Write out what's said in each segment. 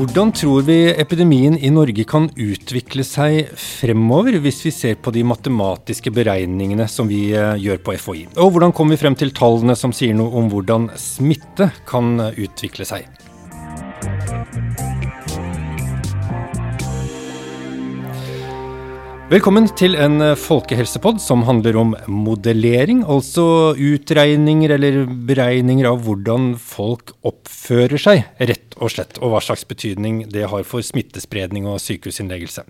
Hvordan tror vi epidemien i Norge kan utvikle seg fremover, hvis vi ser på de matematiske beregningene som vi eh, gjør på FHI? Og hvordan kommer vi frem til tallene som sier noe om hvordan smitte kan utvikle seg? Velkommen til en eh, folkehelsepod som handler om modellering, altså utregninger eller beregninger av hvordan folk oppfører seg, rett og slett, og hva slags betydning det har for smittespredning og sykehusinnleggelse.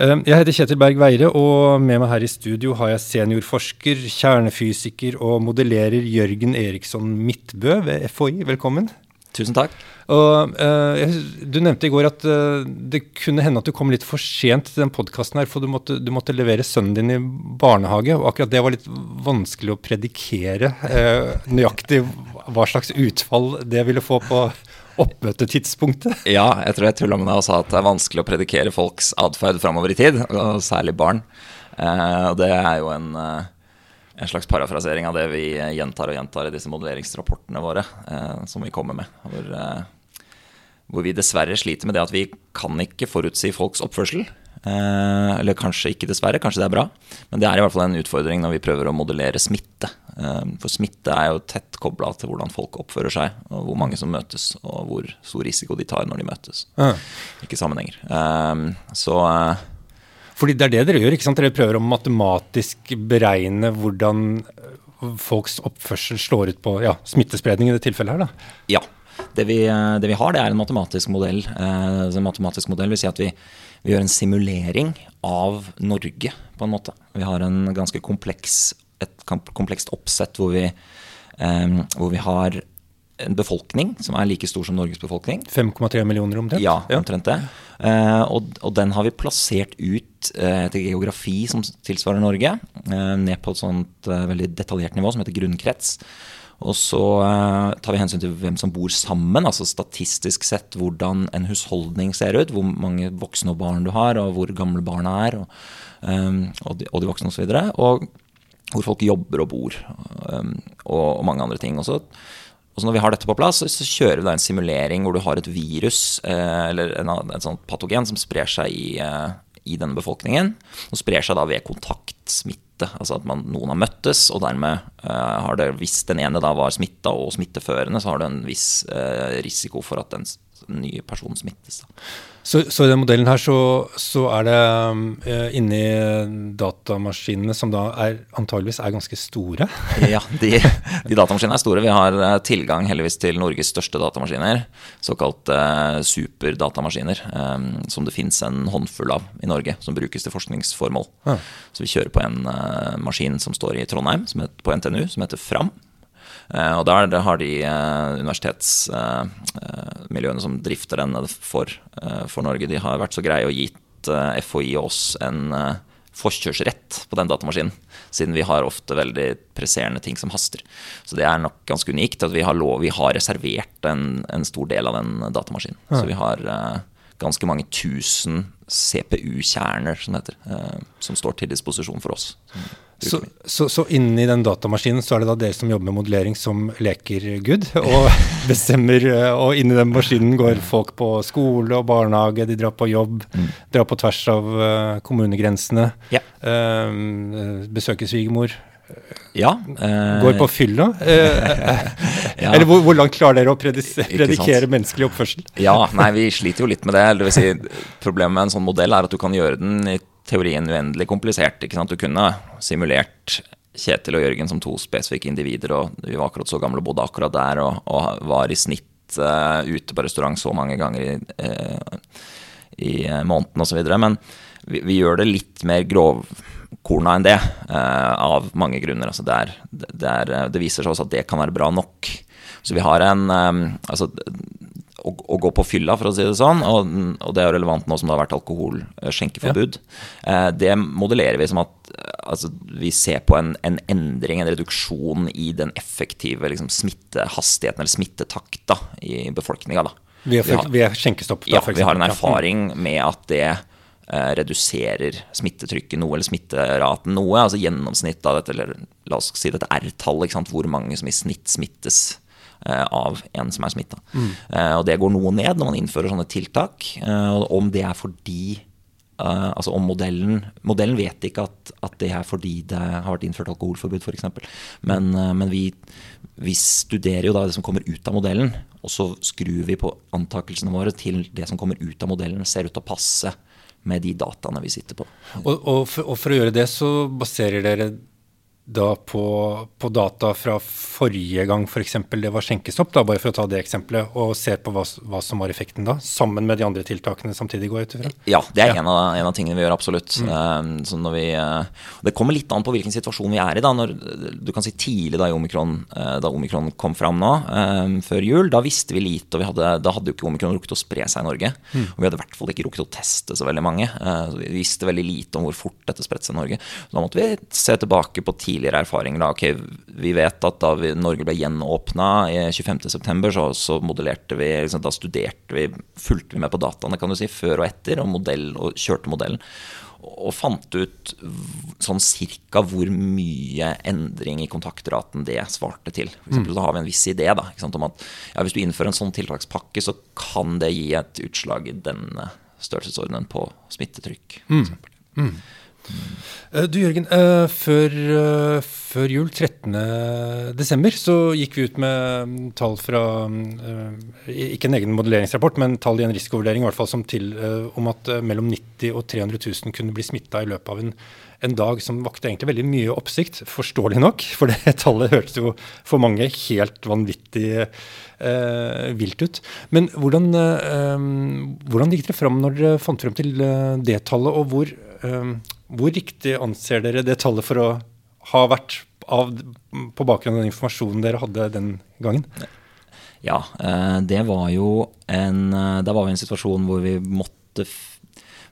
Eh, jeg heter Kjetil Berg Veire, og med meg her i studio har jeg seniorforsker, kjernefysiker og modellerer Jørgen Eriksson Midtbø ved FHI. Velkommen. Tusen takk. Og uh, Du nevnte i går at uh, det kunne hende at du kom litt for sent til den podkasten her, for du måtte, du måtte, levere sønnen din i barnehage. og Akkurat det var litt vanskelig å predikere uh, nøyaktig hva slags utfall det ville få på oppmøtetidspunktet. Ja, jeg tror jeg tulla med deg og sa at det er vanskelig å predikere folks atferd framover i tid, og særlig barn. og det er jo en en slags parafrasering av det vi gjentar og gjentar i disse modelleringsrapportene våre, eh, som vi kommer med. Hvor, eh, hvor vi dessverre sliter med det at vi kan ikke forutsi folks oppførsel. Eh, eller kanskje ikke, dessverre. Kanskje det er bra. Men det er i hvert fall en utfordring når vi prøver å modellere smitte. Eh, for smitte er jo tett kobla til hvordan folk oppfører seg, og hvor mange som møtes, og hvor stor risiko de tar når de møtes. Ja. Ikke sammenhenger. Eh, så fordi det er det dere gjør, ikke sant? Dere prøver å matematisk beregne hvordan folks oppførsel slår ut på ja, smittespredning i det tilfellet her, da? Ja. Det vi, eh, det vi, har, det er en matematisk modell. Eh, en matematisk modell vil si at vi, vi, gjør en simulering av Norge, på en måte. Vi har en ganske kompleks, et komplekst oppsett hvor vi, eh, hvor vi har en befolkning som er like stor som Norges befolkning. 5,3 millioner omtrent? Ja, omtrent det. Eh, og, og, den har vi plassert ut eh, etter geografi som tilsvarer Norge, eh, ned på et sånt eh, veldig detaljert nivå som heter grunnkrets. Og så tar vi hensyn til hvem som bor sammen, altså statistisk sett hvordan en husholdning ser ut. Hvor mange voksne og barn du har, og hvor gamle barna er, og, og, de, og de voksne osv. Og, og hvor folk jobber og bor, og, og, mange andre ting. Og så, når vi har dette på plass, så, så kjører vi da en simulering hvor du har et virus uh, eller en, sånt patogen som sprer seg i, uh, i denne befolkningen, og sprer seg da ved kontaktsmitte. Altså at man, noen har møttes, og dermed uh, har det, hvis den ene da var smitta og smitteførende, så har du en viss risiko for at den nye personen smittes. Da. Så, så, i den modellen her så, så er det uh, inni datamaskinene, som da er, antageligvis er ganske store? ja, de, de, datamaskinene er store. Vi har uh, tilgang heldigvis til Norges største datamaskiner. Såkalte uh, superdatamaskiner, um, som det fins en håndfull av i Norge, som brukes til forskningsformål. Ja. Så vi kjører på en maskin som står i Trondheim, som heter, på NTNU, som heter Fram. Eh, og der, har de eh, universitetsmiljøene som drifter den for, eh, for, Norge, de har vært så greie og gitt FHI og oss en forkjørsrett på den datamaskinen. Siden vi har ofte veldig presserende ting som haster. Så det er nok ganske unikt at vi har, lov, vi har reservert en, en, stor del av den datamaskinen. Ja. Så vi har uh, ganske mange tusen CPU-kjerner, som heter, uh, som står til disposisjon for oss. Så, så, så, inni den datamaskinen så er det da dere som jobber med modellering som leker Gud og bestemmer eh, Og inni den maskinen går folk på skole og barnehage, de drar på jobb, mm. drar på tvers av uh, kommunegrensene, ja. uh, besøker svigermor. Ja. Uh, går på fylla? ja. Eller hvor, hvor, langt klarer dere å predikere menneskelig oppførsel? ja, nei, vi sliter jo litt med det. det vil si, problemet med en sånn modell er at du kan gjøre den i teorien uendelig komplisert. ikke sant? Du kunne simulert Kjetil og Jørgen som to spesifikke individer, og vi var akkurat så gamle og bodde akkurat der, og, og var i snitt uh, ute på restaurant så mange ganger i, uh, i måneden osv. Men vi, vi, gjør det litt mer grovkorna enn det, uh, av mange grunner. Altså det, er, det, er, det, viser seg også at det kan være bra nok. Så vi har en um, altså, å, å, gå på fylla, for å si det sånn, og, og det er jo relevant nå som det har vært alkoholskjenkeforbud. Ja. Eh, det modellerer vi som at altså, vi ser på en, en, endring, en reduksjon i den effektive liksom, smittehastigheten eller smittetakta i befolkninga. Ved, ved skjenkestopp? Da, ja, vi har en erfaring med at det reduserer smittetrykket noe, eller smitteraten noe. Altså Gjennomsnittet av dette, eller la oss si dette R-tallet, hvor mange som i snitt smittes av en som er smitta. Mm. Og det går noe ned når man innfører sånne tiltak. Om det er fordi altså om modellen Modellen vet ikke at, at, det er fordi det har vært innført alkoholforbud, f.eks. Men, men vi, vi, studerer jo da det som kommer ut av modellen, og så skrur vi på antakelsene våre til det som kommer ut av modellen, ser ut til å passe med de dataene vi sitter på. Og, og, for, og for å gjøre det, så baserer dere da på, på, data fra forrige gang f.eks. For det var skjenkestopp, da, bare for å ta det eksempelet, og se på hva, hva, som var effekten da, sammen med de andre tiltakene samtidig, går jeg ut ifra? Ja, det er ja. En, av, en, av, tingene vi gjør, absolutt. Mm. Uh, vi, uh, det kommer litt an på hvilken situasjon vi er i. da, når, Du kan si tidlig da omikron, uh, da omikron kom fram nå, før jul, da visste vi lite. og vi hadde, Da hadde jo ikke omikron rukket å spre seg i Norge. Mm. Og vi hadde i hvert fall ikke rukket å teste så veldig mange. så Vi visste veldig lite om hvor fort dette spredte seg i Norge. Så da måtte vi se tilbake på tid tidligere erfaringer. Da. Okay, vi vet at da vi, Norge ble gjenåpna 25.9, så, så modellerte vi liksom, Da studerte vi, fulgte vi med på dataene kan du si, før og etter, og, modell, og kjørte modellen. Og fant ut sånn cirka hvor mye endring i kontaktraten det svarte til. For eksempel, mm. Da har vi en viss idé da, sant, om at ja, hvis du innfører en sånn tiltakspakke, så kan det gi et utslag i denne størrelsesordenen på smittetrykk. Mm. Mm. Eh, du Jørgen, uh, før, uh, før, jul, 13.12., så gikk vi ut med mm, tall fra uh, Ikke en egen modelleringsrapport, men tall i en risikovurdering i hvert fall som til, om at mellom 90 og 300 000 kunne bli smitta i løpet av en, en, dag som vakte egentlig veldig mye oppsikt, forståelig nok. For det tallet hørtes jo for mange helt vanvittig vilt ut. Men hvordan, hvordan gikk dere fram når dere fant frem til det tallet, og hvor hvor riktig anser dere det tallet for å ha vært av, på bakgrunn av den informasjonen dere hadde den gangen? Ja, eh, det var jo en, eh, var en situasjon hvor vi måtte,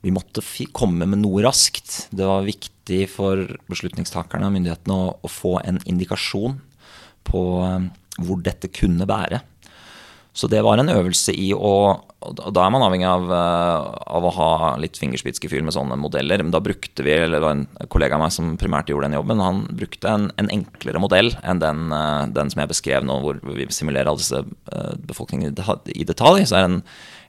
vi måtte komme med noe raskt. Det var viktig for beslutningstakerne og myndighetene å, å få en indikasjon på eh, hvor dette kunne bære. Så det var en øvelse i å Da er man avhengig av, eh, av å ha litt fingerspitzgefühl med sånne modeller. Men da brukte vi, eller det var en kollega av meg som primært gjorde den jobben, han brukte en, en enklere modell enn den, eh, den, som jeg beskrev nå, hvor vi simulerer alle disse eh, befolkningene i detalj. Så er det en,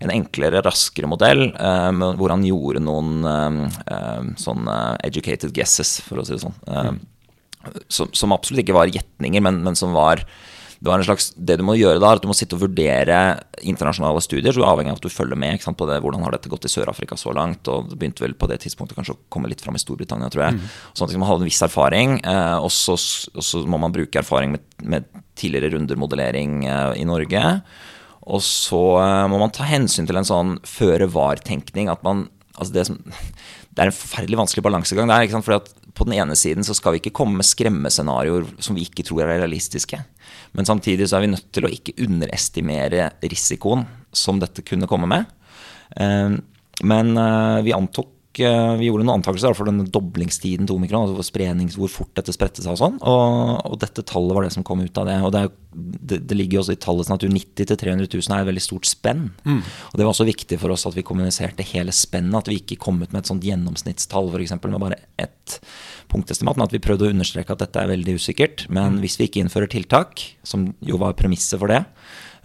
en enklere, raskere modell hvor han gjorde noen sånne educated guesses, for å si det sånn. Mm. Som, som, absolutt ikke var gjetninger, men, men som var det slags, det du må gjøre da, er at du må sitte og vurdere internasjonale studier. så du er avhengig av at du følger med sant, på det, hvordan har dette gått i Sør-Afrika så langt. og Det begynte vel på det tidspunktet kanskje å komme litt fram i Storbritannia, tror jeg. Mm. Sånn at man har en viss erfaring. Eh, og, så, og, så, må man bruke erfaring med, med tidligere runder modellering eh, i Norge. Og så eh, må man ta hensyn til en sånn føre var-tenkning. at man, altså det, som, det er en forferdelig vanskelig balansegang der. fordi at på den ene siden så skal vi ikke komme med skremmescenarioer som vi ikke tror er realistiske. Men samtidig så er vi nødt til å ikke underestimere risikoen som dette kunne komme med. Eh, men eh, vi antok vi gjorde noen antakelser for denne doblingstiden til omikron. altså sprednings, Hvor fort dette spredte seg og sånn. Og, og, dette tallet var det som kom ut av det. Og det, det, det ligger også i tallets natur. 90 000-300 000 er et veldig stort spenn. Mm. Og det var også viktig for oss at vi kommuniserte hele spennet. At vi ikke kom ut med et sånt gjennomsnittstall f.eks. med bare ett punktestimat, men at vi prøvde å understreke at dette er veldig usikkert. Men mm. hvis vi ikke innfører tiltak, som jo var premisset for det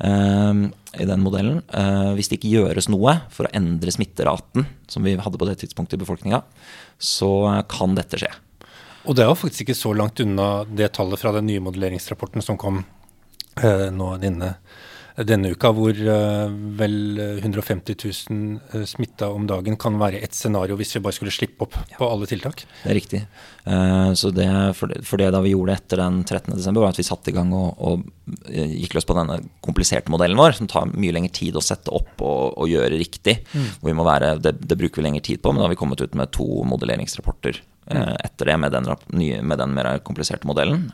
i den modellen, uh, hvis det ikke gjøres noe for å endre smitteraten, som vi hadde på det tidspunktet i befolkninga, så kan dette skje. Og det er jo faktisk ikke så langt unna det tallet fra den nye modelleringsrapporten som kom uh, nå denne denne uka, hvor uh, vel 150 000 uh, smitta om dagen kan være et scenario hvis vi bare skulle slippe opp på alle tiltak? Det er riktig. Uh, så det, for, det, for, det, da vi gjorde etter den 13.12, var at vi satte i gang og, og, eh, gikk løs på denne kompliserte modellen vår, som tar mye lengre tid å sette opp og, og gjøre riktig. Mm. Være, det, det, bruker vi lengre tid på, men da har vi kommet ut med to modelleringsrapporter. Etter det med den, med den mer kompliserte modellen.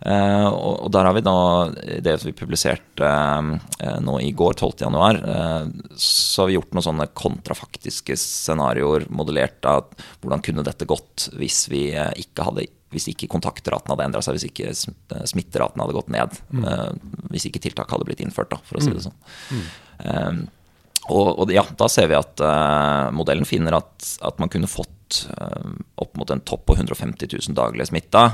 Uh, og, der har vi da det vi publiserte uh, nå i går, 12.1, uh, så har vi gjort noen sånne kontrafaktiske scenarioer modellert av hvordan kunne dette gått hvis vi ikke hadde hvis ikke kontaktraten hadde endra seg, hvis ikke smitteraten hadde gått ned. Mm. hvis ikke tiltak hadde blitt innført, da, for å si det mm. sånn. Mm. og, og, ja, da ser vi at uh, modellen finner at, at, man kunne fått uh, opp mot en topp på 150 000 daglige smitta.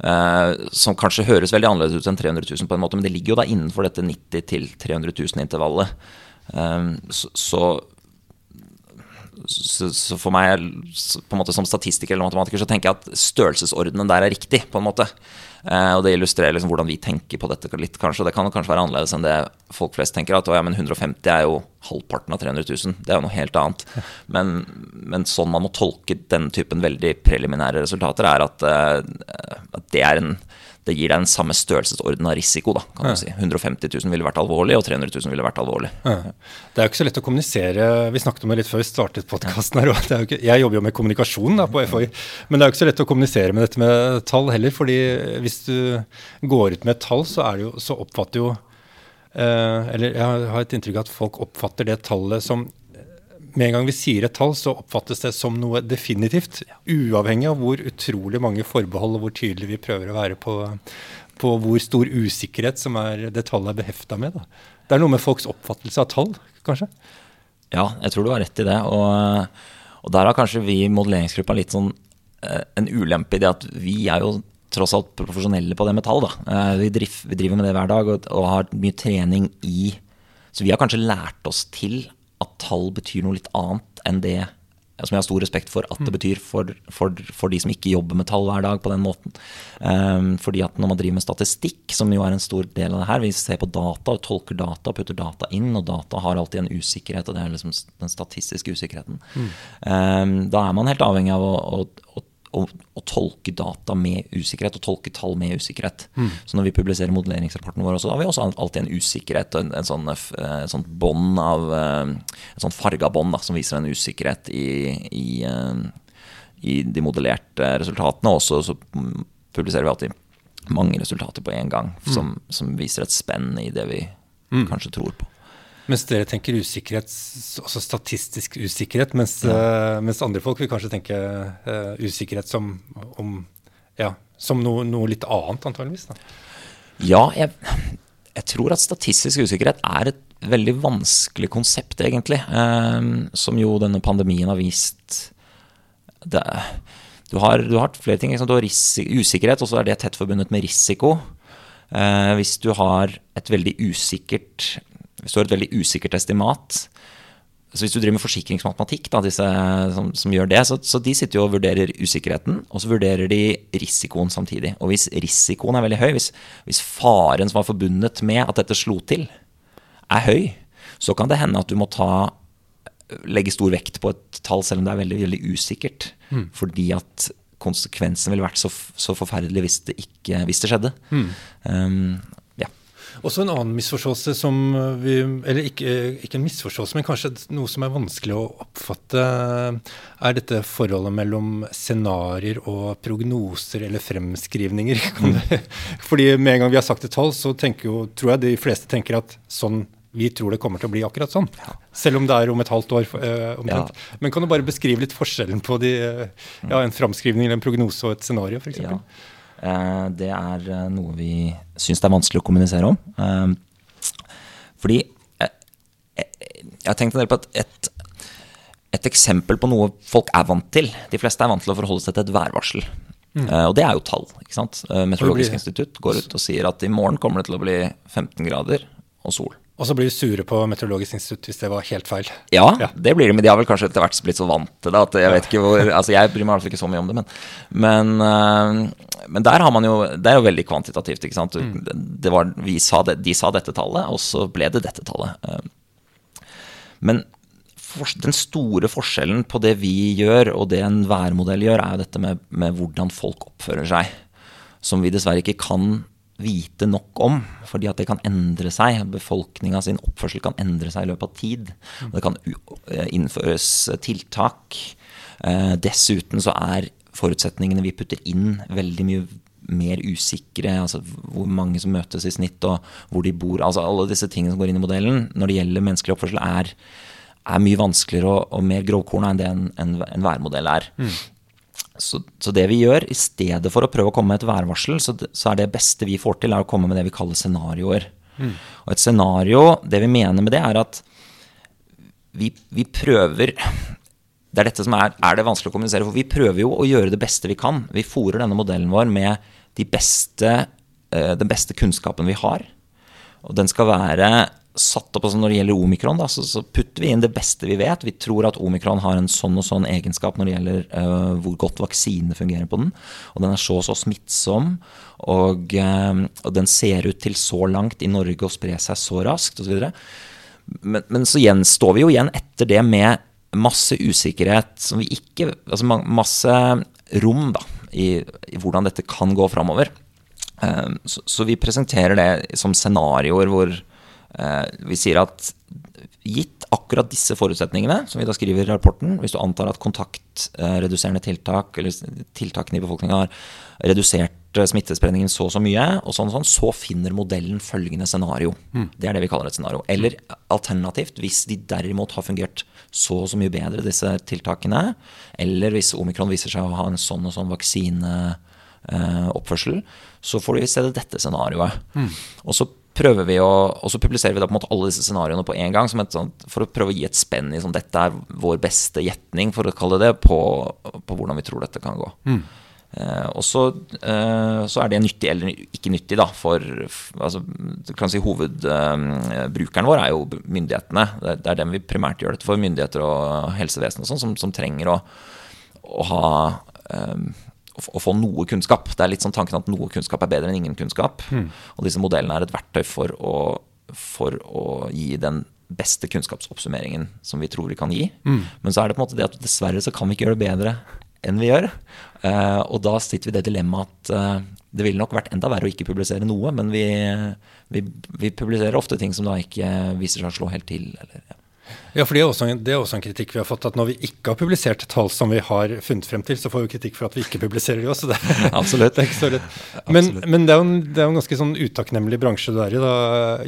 Uh, som kanskje høres veldig annerledes ut enn 300 000 på en måte, men det ligger jo da innenfor dette 90 000-300 000-intervallet. så, så så, så, for meg, på en måte som statistiker eller matematiker, så tenker jeg at størrelsesordenen der er riktig. på en måte. Eh, og det illustrerer liksom hvordan vi tenker på dette litt, kanskje. Det kan kanskje være annerledes enn det folk flest tenker. At ja, men 150 er jo halvparten av 300 000. Det er jo noe helt annet. Men, men sånn man må tolke den typen veldig preliminære resultater, er at, eh, at det er en det gir deg den samme størrelsesorden av risiko. da, kan ja. du si. 150 000 ville vært alvorlig, og 300 000 ville vært alvorlig. Ja. Det er jo ikke så lett å kommunisere. Vi snakket om det litt før vi startet podkasten. Jeg jobber jo med kommunikasjon da, på FHI, men det er jo ikke så lett å kommunisere med dette med tall heller. fordi hvis du går ut med et tall, så, er det jo, så oppfatter jo eh, Eller jeg har et inntrykk av at folk oppfatter det tallet som med en gang vi sier et tall, så oppfattes det som noe definitivt. Uavhengig av hvor utrolig mange forbehold og hvor tydelig vi prøver å være på, på hvor stor usikkerhet som er det tallet er behefta med. Da. Det er noe med folks oppfattelse av tall, kanskje? Ja, jeg tror du har rett i det. Og, og der har kanskje vi i modelleringsgruppa litt sånn eh, en ulempe i det at vi er jo tross alt profesjonelle på det med tall. Da. Eh, vi, driver, vi driver med det hver dag og, har mye trening i Så vi har kanskje lært oss til tall betyr noe litt annet enn det som jeg har stor respekt for at det mm. betyr for, for, for, de som ikke jobber med tall hver dag på den måten. Um, fordi at når man driver med statistikk, som jo er en stor del av det her, vi ser på data og tolker data og putter data inn, og data har alltid en usikkerhet, og det er liksom den statistiske usikkerheten. Mm. Um, da er man helt avhengig av å, å, å å, å, tolke data med usikkerhet og tolke tall med usikkerhet. Mm. Så når vi publiserer modelleringsrapporten vår, så har vi også alltid en usikkerhet og en, en sånn, et sånt bånd av eh, Et sånt farga bånd som viser en usikkerhet i, i, eh, i, de modellerte resultatene. Og så publiserer vi alltid mange resultater på én gang, mm. som, som, viser et spenn i det vi mm. kanskje tror på. Mens dere tenker usikkerhet, også statistisk usikkerhet, mens, ja. uh, mens andre folk vil kanskje tenke uh, usikkerhet som, om, ja, som noe, noe, litt annet, antageligvis? Da. Ja, jeg, jeg, tror at statistisk usikkerhet er et veldig vanskelig konsept, egentlig. Uh, som jo denne pandemien har vist det, du, har, du, har, flere ting. Du har usikkerhet, og så er det tett forbundet med risiko. hvis du har et veldig usikkert du har et veldig usikkert estimat så Hvis du driver med forsikringsmatematikk, da, disse som, som gjør det, så, så, de sitter jo og vurderer usikkerheten, og så vurderer de risikoen samtidig. Og hvis risikoen er veldig høy, hvis, hvis faren som var forbundet med at dette slo til, er høy, så kan det hende at du må ta legge stor vekt på et tall, selv om det er veldig, veldig usikkert. Mm. Fordi at konsekvensen ville vært så, så forferdelig hvis det, ikke, hvis det skjedde. Mm. Um, også en annen misforståelse som vi Eller ikke, ikke, en misforståelse, men kanskje noe som er vanskelig å oppfatte, er dette forholdet mellom scenarioer og prognoser eller fremskrivninger. Fordi med en gang vi har sagt et tall, så jo, tror jeg de fleste tenker at sånn vi tror det kommer til å bli akkurat sånn. Selv om det er om et halvt år Øh, omtrent. Ja. Men kan du bare beskrive litt forskjellen på de, ja, en framskrivning eller en prognose og et scenario, f.eks.? Ja. Eh, det er eh, noe vi syns det er vanskelig å kommunisere om. Eh, fordi jeg har tenkt en del på et, et, eksempel på noe folk er vant til. De fleste er vant til å forholde seg til et værvarsel. Mm. og det er jo tall. ikke sant? Meteorologisk institutt går ut og sier at i morgen kommer det til å bli 15 grader og sol. Og så blir de sure på Meteorologisk institutt hvis det var helt feil. Ja, ja, det blir de, men de har vel kanskje etter hvert blitt så vant til det at jeg vet ikke hvor Altså, jeg bryr meg i hvert fall ikke så mye om det, men, men, uh, men der har man jo Det er jo veldig kvantitativt, ikke sant. Mm. Det var, sa det, de sa dette tallet, og så ble det dette tallet. Uh, men den store forskjellen på det vi gjør, og det en værmodell gjør, er jo dette med, med hvordan folk oppfører seg. Som vi dessverre ikke kan vite nok om. Fordi at det kan endre seg. Befolkninga sin oppførsel kan endre seg i løpet av tid. Og det kan eh, innføres tiltak. Eh, dessuten så er forutsetningene vi putter inn, veldig mye mer usikre. altså Hvor mange som møtes i snitt, og hvor de bor. altså Alle disse tingene som går inn i modellen når det gjelder menneskelig oppførsel, er, er mye vanskeligere og, og mer grovkorna enn det en, en, en værmodell er. Mm. Så, så, det vi gjør, i stedet for å prøve å komme med et værvarsel, så, så, er det beste vi får til, er å komme med det vi kaller scenarioer. Mm. Og et scenario, det vi mener med det, er at vi, vi prøver det er dette som er, er, det vanskelig å kommunisere. For vi prøver jo å gjøre det beste vi kan. Vi fòrer denne modellen vår med de beste, uh, den beste kunnskapen vi har. Og den skal være satt opp altså Når det gjelder omikron, da, så, så, putter vi inn det beste vi vet. Vi tror at omikron har en sånn og sånn egenskap når det gjelder uh, hvor godt vaksinene fungerer på den. Og den er så og så smittsom. Og, uh, og, den ser ut til så langt i Norge å spre seg så raskt osv. Men, men så gjenstår vi jo igjen etter det med masse usikkerhet som vi ikke Altså masse rom da, i, i hvordan dette kan gå framover. Uh, så, så, vi presenterer det som scenarioer hvor vi sier at gitt akkurat disse forutsetningene, som vi da skriver i rapporten, hvis du antar at kontaktreduserende tiltak eller tiltakene i befolkninga har redusert smittespredningen så og så mye, og sånn og sånn, så finner modellen følgende scenario. Mm. Det er det vi kaller et scenario. Eller alternativt, hvis de derimot har fungert så og så mye bedre, disse tiltakene, eller hvis omikron viser seg å ha en sånn og sånn vaksineoppførsel, eh, så får du i stedet dette scenarioet. Mm. Og så prøver vi å, og så publiserer vi da på en måte alle disse scenarioene på en gang sånt, for å prøve å gi et spenn i sånn, dette er vår beste gjetning, for å kalle det, på, på hvordan vi tror dette kan gå. Mm. Eh, og så, eh, så, er det nyttig eller ikke nyttig, da, for altså, kan si Hovedbrukeren vår er jo myndighetene. Det, det, er dem vi primært gjør dette for, myndigheter og helsevesen og sånn, som, som, trenger å, å ha um, å få noe kunnskap. Det er litt sånn tanken at noe kunnskap er bedre enn ingen kunnskap. Mm. Og disse modellene er et verktøy for å, for å gi den beste kunnskapsoppsummeringen som vi tror vi kan gi. Mm. Men så er det på en måte det at dessverre så kan vi ikke gjøre det bedre enn vi gjør. Uh, og da sitter vi i det dilemmaet at uh, det ville nok vært enda verre å ikke publisere noe, men vi, vi, vi publiserer ofte ting som da ikke viser seg å slå helt til. Eller, ja. Ja, for det er, også, det er, også, en kritikk vi har fått. At når vi ikke har publisert tall som vi har funnet frem til, så får vi kritikk for at vi ikke publiserer de også. Det, Absolutt. det er ikke så lett. Men, men det, er en, det, er jo en, ganske sånn utakknemlig bransje du er i, da,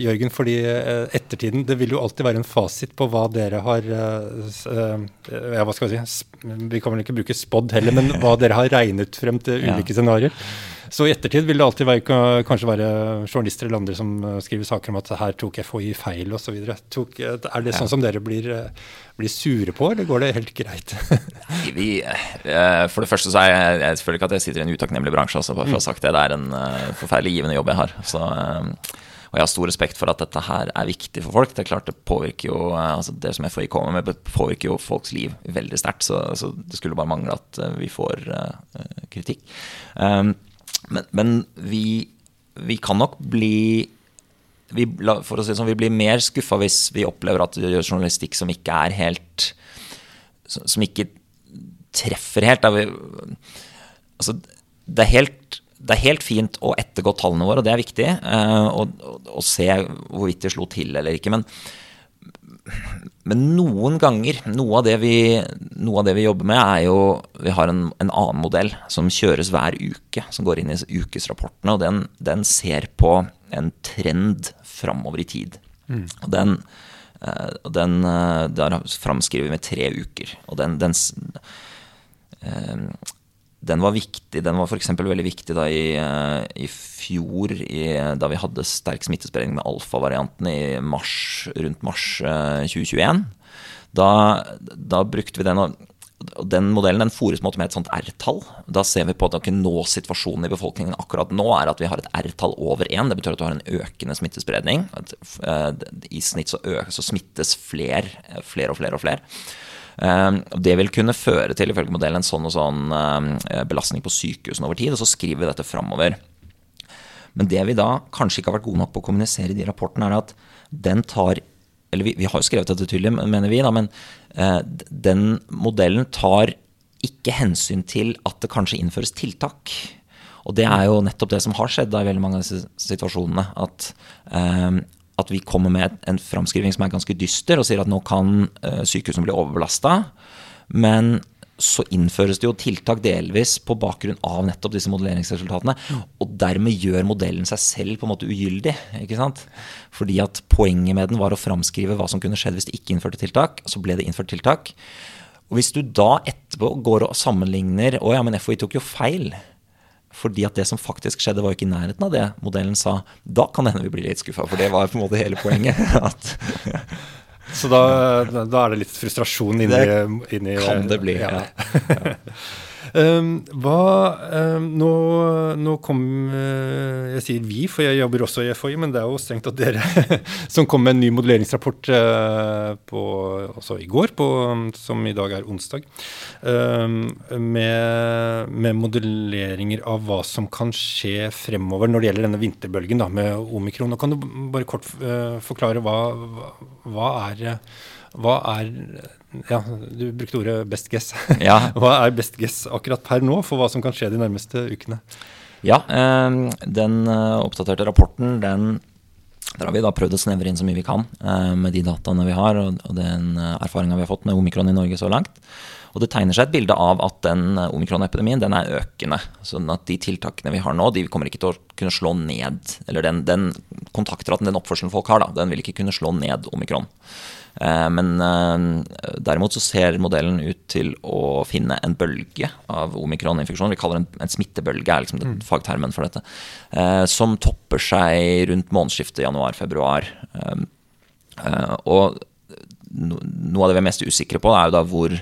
Jørgen. fordi eh, ettertiden Det vil jo alltid være en fasit på hva dere har uh, ja, Hva skal vi si? Vi kan vel ikke bruke spådd heller, men hva dere har regnet frem til ulike ja. scenarioer. Så i ettertid vil det alltid være, kanskje være journalister eller andre som eh, skriver saker om at her tok FHI feil osv. Er det sånn som dere blir, eh, blir, sure på, eller går det helt greit? vi, eh, for det første så er jeg, jeg føler ikke at jeg sitter i en utakknemlig bransje. Altså, for å ha mm. sagt det, det er en forferdelig givende jobb jeg har. Så, og jeg har stor respekt for at dette her er viktig for folk. Det er klart det påvirker jo altså Det som FHI kommer med, påvirker jo folks liv veldig sterkt. Så, så, det skulle bare mangle at vi får kritikk. Um, men, men vi, vi, kan nok bli vi, for å si det sånn, vi blir mer skuffa hvis vi opplever at vi gjør journalistikk som ikke er helt Som ikke treffer helt. Vi, altså, det, er helt det er helt fint å ettergå tallene våre, og det er viktig. å og, se hvorvidt de slo til eller ikke. Men men noen ganger, noe av, vi, noe av, det vi, jobber med, er jo Vi har en, en, annen modell som kjøres hver uke, som går inn i ukesrapportene. Og den, den ser på en trend framover i tid. Mm. Og den, uh, den uh, der framskriver vi med tre uker. Og den, den uh, den var viktig. Den var f.eks. veldig viktig da i, eh, i fjor, i, da vi hadde sterk smittespredning med alfa-varianten i mars, rundt mars 2021. Eh, da, da brukte vi den, og den modellen den fores med et sånt R-tall. Da ser vi på at okay, nå situasjonen i befolkningen akkurat nå er at vi har et R-tall over 1. Det betyr at du har en økende smittespredning. Eh, I snitt så, så smittes flere, flere og flere og flere. Ehm, det vil kunne føre til ifølge modellen en sånn og sånn ehm, belastning på sykehusene over tid, og så skriver vi dette framover. Men det vi da kanskje ikke har vært gode nok på å kommunisere i de rapportene, er at den tar Eller vi, vi har jo skrevet dette tydelig, mener vi, da, men eh, den modellen tar ikke hensyn til at det kanskje innføres tiltak. Og det er jo nettopp det som har skjedd da, i veldig mange av disse situasjonene. At, um, at vi kommer med en framskriving som er ganske dyster, og sier at nå kan uh, sykehusene bli overbelasta. Men så innføres det jo tiltak delvis på bakgrunn av nettopp disse modelleringsresultatene. Og dermed gjør modellen seg selv på en måte ugyldig. ikke sant? Fordi at poenget med den var å framskrive hva som kunne skjedd hvis det ikke innførte tiltak. Så ble det innført tiltak. Og hvis du da etterpå går og sammenligner Å ja, men FHI tok jo feil. Fordi at det som faktisk skjedde, var jo ikke i nærheten av det modellen sa. Da kan det hende vi blir litt skuffa, for det var på en måte hele poenget. at Så da, da, er det litt frustrasjon inni, det inni Kan det bli, ja. ja. Um, hva um, nå, nå, kom uh, Jeg sier vi, for jeg jobber også i FHI, men det er jo strengt at dere som kom med en ny modelleringsrapport uh, på, også i går, på, som i dag er onsdag, um, med, med, modelleringer av hva som kan skje fremover når det gjelder denne vinterbølgen da, med omikron. Nå kan du bare kort uh, forklare hva, hva er hva er ja, du brukte ordet best guess. Ja. Hva er best guess akkurat per nå for hva som kan skje de nærmeste ukene? Ja, ehm, den eh, oppdaterte rapporten, den, der har vi da prøvd å snevre inn så mye vi kan eh, med de dataene vi har og, den eh, erfaringa vi har fått med omikron i Norge så langt. Og det tegner seg et bilde av at den omikronepidemien den er økende. sånn at de tiltakene vi har nå, de kommer ikke til å kunne slå ned Eller den, den kontaktraten, den oppførselen folk har, da, den vil ikke kunne slå ned omikron. Eh, men eh, derimot så ser modellen ut til å finne en bølge av omikroninfeksjon. Vi kaller det en, en smittebølge, er liksom den fagtermen for dette. Eh, som topper seg rundt månedsskiftet januar-februar. Og noe av det vi er mest usikre på, er jo da hvor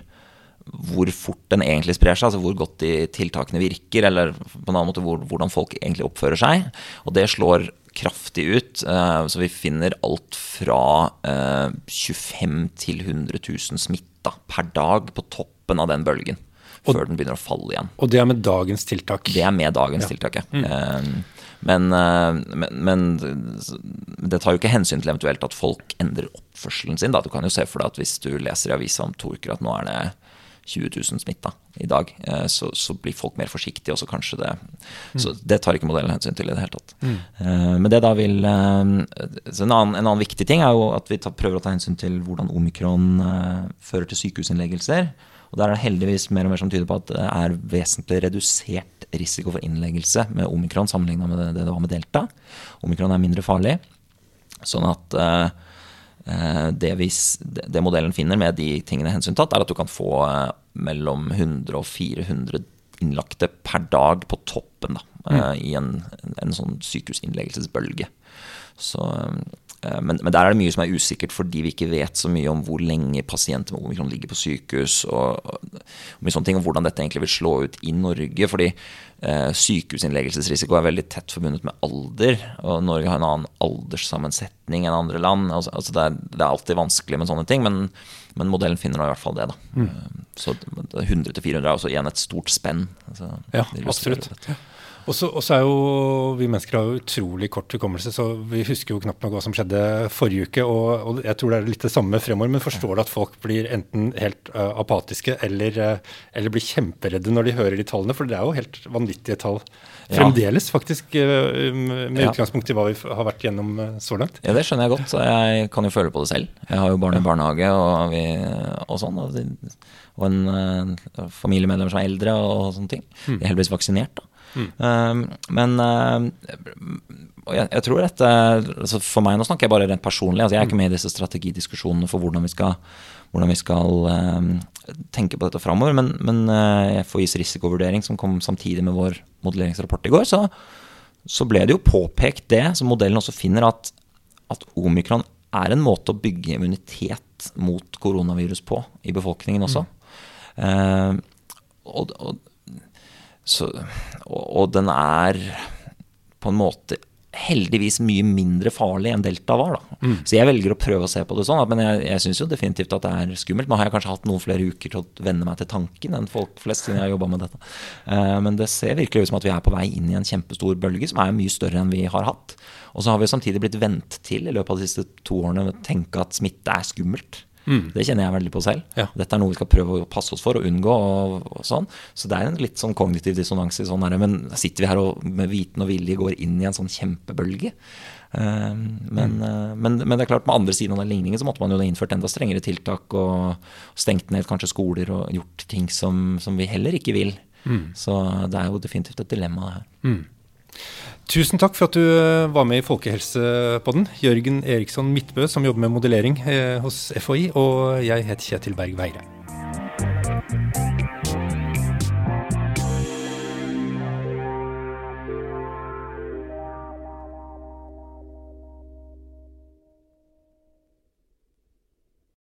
hvor fort den egentlig sprer seg, altså hvor godt de tiltakene virker, eller på en annen måte hvor, hvordan folk egentlig oppfører seg. Og det slår kraftig ut. Eh, så vi finner alt fra 25 eh, til 100 000 smitta per dag på toppen av den bølgen. Og, før den begynner å falle igjen. Og det er med dagens tiltak? Det er med dagens ja. tiltak, ja. Mm. Eh, men, men, men, det tar jo ikke hensyn til eventuelt at folk endrer oppførselen sin. Da. Du kan jo se for deg at hvis du leser i avisa om to uker at nå er det 20 000 smitta i dag, eh, så, så, blir folk mer forsiktige. og så kanskje det, mm. så Det tar ikke modellen hensyn til i det hele tatt. Mm. Uh, men det da vil så en, annen, en, annen, viktig ting er jo at vi tar, prøver å ta hensyn til hvordan omikron fører til sykehusinnleggelser. Og Der er det heldigvis mer og mer som tyder på at det er vesentlig redusert risiko for innleggelse med omikron sammenligna med det, det, det var med delta. Omikron er mindre farlig. Sånn at det, vi, det, modellen finner med de tingene hensyntatt, er at du kan få mellom 100 og 400 innlagte per dag på toppen da, mm. uh, i en, en, sånn sykehusinnleggelsesbølge. Så, uh, men, men, der er det mye som er usikkert fordi vi ikke vet så mye om hvor lenge pasienter med omikron ligger på sykehus, og, og, og, sånne ting, og hvordan dette egentlig vil slå ut i Norge. fordi eh, sykehusinnleggelsesrisiko er veldig tett forbundet med alder, og Norge har en annen alderssammensetning enn andre land. Altså, altså det, er, det, er, alltid vanskelig med sånne ting. men men modellen finner i hvert fall det. da. Mm. Eh, så 100 til 400 er også igjen et stort spenn. Altså, ja, absolutt. Og så er jo vi mennesker har jo utrolig kort hukommelse, så vi husker jo knapt nok hva som skjedde forrige uke. Og, og, jeg tror det er litt det samme fremover. Men forstår du at folk blir enten helt uh, apatiske eller, uh, eller, blir kjemperedde når de hører de tallene? For det er jo helt vanvittige tall fremdeles, ja. faktisk, uh, med ja. utgangspunkt i hva vi har vært gjennom så langt. Ja, det skjønner jeg godt. Jeg kan jo føle på det selv. Jeg har jo barn i barnehage og, vi, og sånn. Og, og en familiemedlem som er eldre og sånne ting. Mm. De er heldigvis vaksinert. da. Mm. men uh, jeg, jeg, tror at altså For meg, nå snakker jeg bare rent personlig. Altså jeg er ikke med i disse strategidiskusjonene for hvordan vi skal, hvordan vi skal uh, tenke på dette framover. Men, men uh, FHIs risikovurdering, som kom samtidig med vår modelleringsrapport i går, så, så ble det jo påpekt det, som modellen også finner, at, at omikron er en måte å bygge immunitet mot koronavirus på i befolkningen også. Mm. og, og så, og, og, den er på en måte heldigvis mye mindre farlig enn delta var. Mm. Så jeg velger å prøve å se på det sånn. Men jeg, jeg syns jo definitivt at det er skummelt. Nå har jeg kanskje hatt noen flere uker til å venne meg til tanken enn folk flest siden jeg har jobba med dette. Uh, men det ser virkelig ut som at vi er på vei inn i en kjempestor bølge som er mye større enn vi har hatt. Og så har vi samtidig blitt vent til i løpet av de siste to årene å tenke at smitte er skummelt. Mm. Det kjenner jeg veldig på selv. Ja. Dette er noe vi skal prøve å passe oss for og unngå. Og, og sånn. Så det er en litt sånn kognitiv dissonans i sånn her, men sitter vi her og med viten og vilje går inn i en sånn kjempebølge? Uh, men, mm. uh, men, men, det er klart med andre siden av den ligningen så måtte man jo ha innført enda strengere tiltak og stengt ned kanskje skoler og gjort ting som, som vi heller ikke vil. Mm. Så det er jo definitivt et dilemma her. Tusen takk for at du eh, var med i Folkehelsepodden. Jørgen Eriksson Midtbø, som jobber med modellering eh, hos FHI, og jeg heter Kjetil Berg Veire.